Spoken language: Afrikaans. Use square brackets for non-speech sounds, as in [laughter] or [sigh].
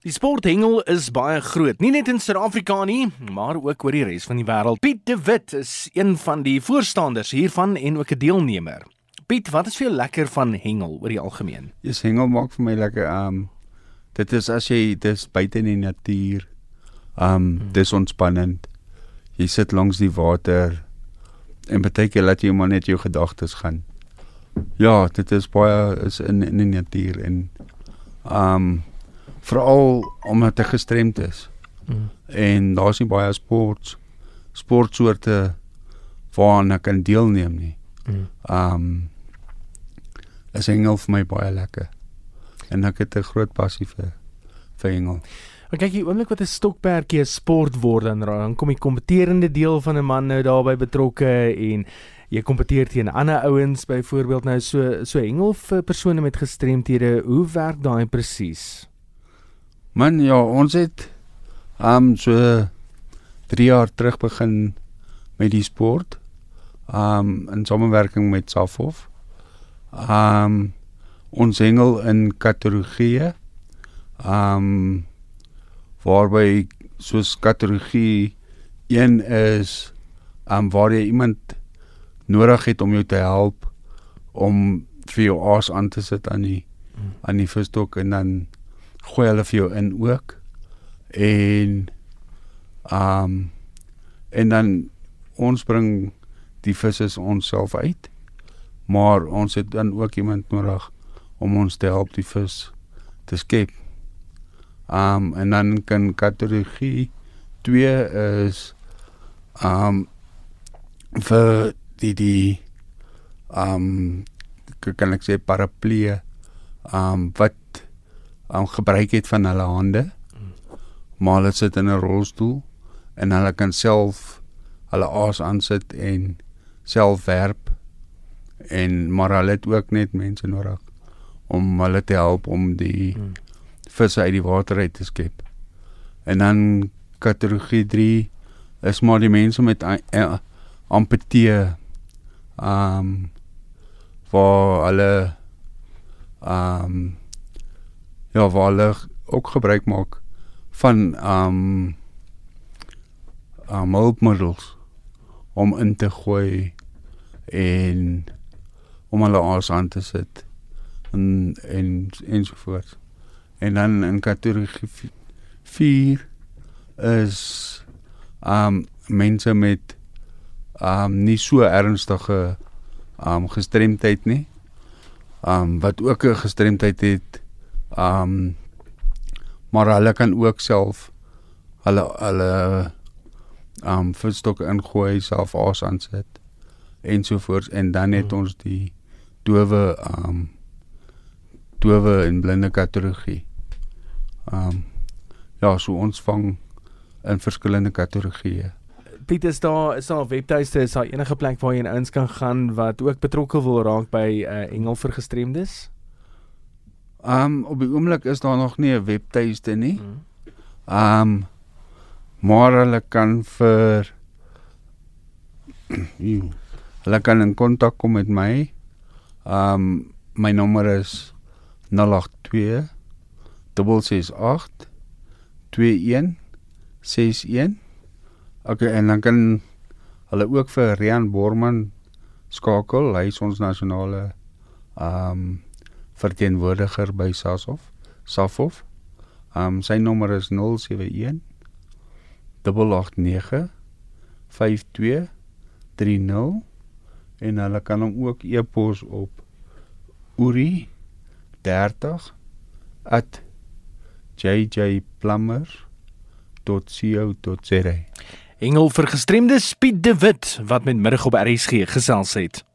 Die sporthengel is baie groot, nie net in Suid-Afrika nie, maar ook oor die res van die wêreld. Piet de Wit is een van die voorstanders hiervan en ook 'n deelnemer. Piet, wat is vir jou lekker van hengel oor die algemeen? Ja, yes, hengel maak vir my lekker. Um dit is as jy dis buite in die natuur. Um hmm. dis ontspannend. Jy sit langs die water en baie keer laat jy maar net jou gedagtes gaan. Ja, dit is baie is in in die natuur en um veral omdat hy gestremd is. Mm. En daar's nie baie sport sportsoorte waaraan ek kan deelneem nie. Mm. Um is hengel vir my baie lekker. En ek het 'n groot passie vir vir hengel. Maar kyk jy oomblik wat 'n stokperdjie 'n sport word dan dan kom die kompeterende deel van 'n man nou daarbey betrokke en jy kompeteer teen ander ouens byvoorbeeld nou so so hengel vir persone met gestremthede. Hoe werk daai presies? Man, ja, ons het um so 3 jaar terug begin met die sport. Um in samewerking met Safhof. Um ons hengel in kategorieë. Um waarby soos kategorie 1 is um waar jy iemand nodig het om jou te help om vir jou aas aan te sit aan die hmm. aan die visstok en dan gooi hulle vir jou in ook. En ehm um, en dan ons bring die visse ons self uit. Maar ons het dan ook iemand nodig om ons te help die vis te skep. Ehm um, en dan kan kategorie 2 is ehm um, vir die die ehm um, kan ek sê paraplee ehm um, wat um, gebruik het van hulle hande. Maar hulle sit in 'n rolstoel en hulle kan self hulle aas aansit en self werp en maar hulle het ook net mense nodig om hulle te help om die hmm. visse uit die water uit te skep. En dan kategorie 3 is maar die mense met amputee ehm um, waar hulle ehm um, ja waar hulle ook gebruik maak van um um hulpmiddels om in te gooi en om hulle aas aan te sit en en ensovoorts. En dan in kategorie 4 is um mense met um nie so ernstige um gestremdheid nie. Um wat ook 'n gestremdheid het Um maar hulle kan ook self hulle hulle um visstokke ingooi, self aas aansit ensovoorts en dan het hmm. ons die dowe um dowe en blinde kategorie. Um ja, so ons vang in verskillende kategorieë. Piet is daar is daar webtuiste is daar enige plek waar jy ins kan gaan wat ook betrokke wil raak by uh, Engel vir gestremdes? Um op die oomblik is daar nog nie 'n webtuiste nie. Um maar hulle kan vir [clears throat] hulle kan in kontak kom met my. Um my nommer is 082 668 2161. Okay, en dan kan hulle ook vir Rian Borman skakel. Hy is ons nasionale um verteenwoordiger by Sashof, Safhof. Um sy nommer is 071 889 5230 en hulle kan hom ook e-pos op uri30@jjplumber.co.za. Engel vir gestremde Piet de Wit wat met middag op RSG gesels het.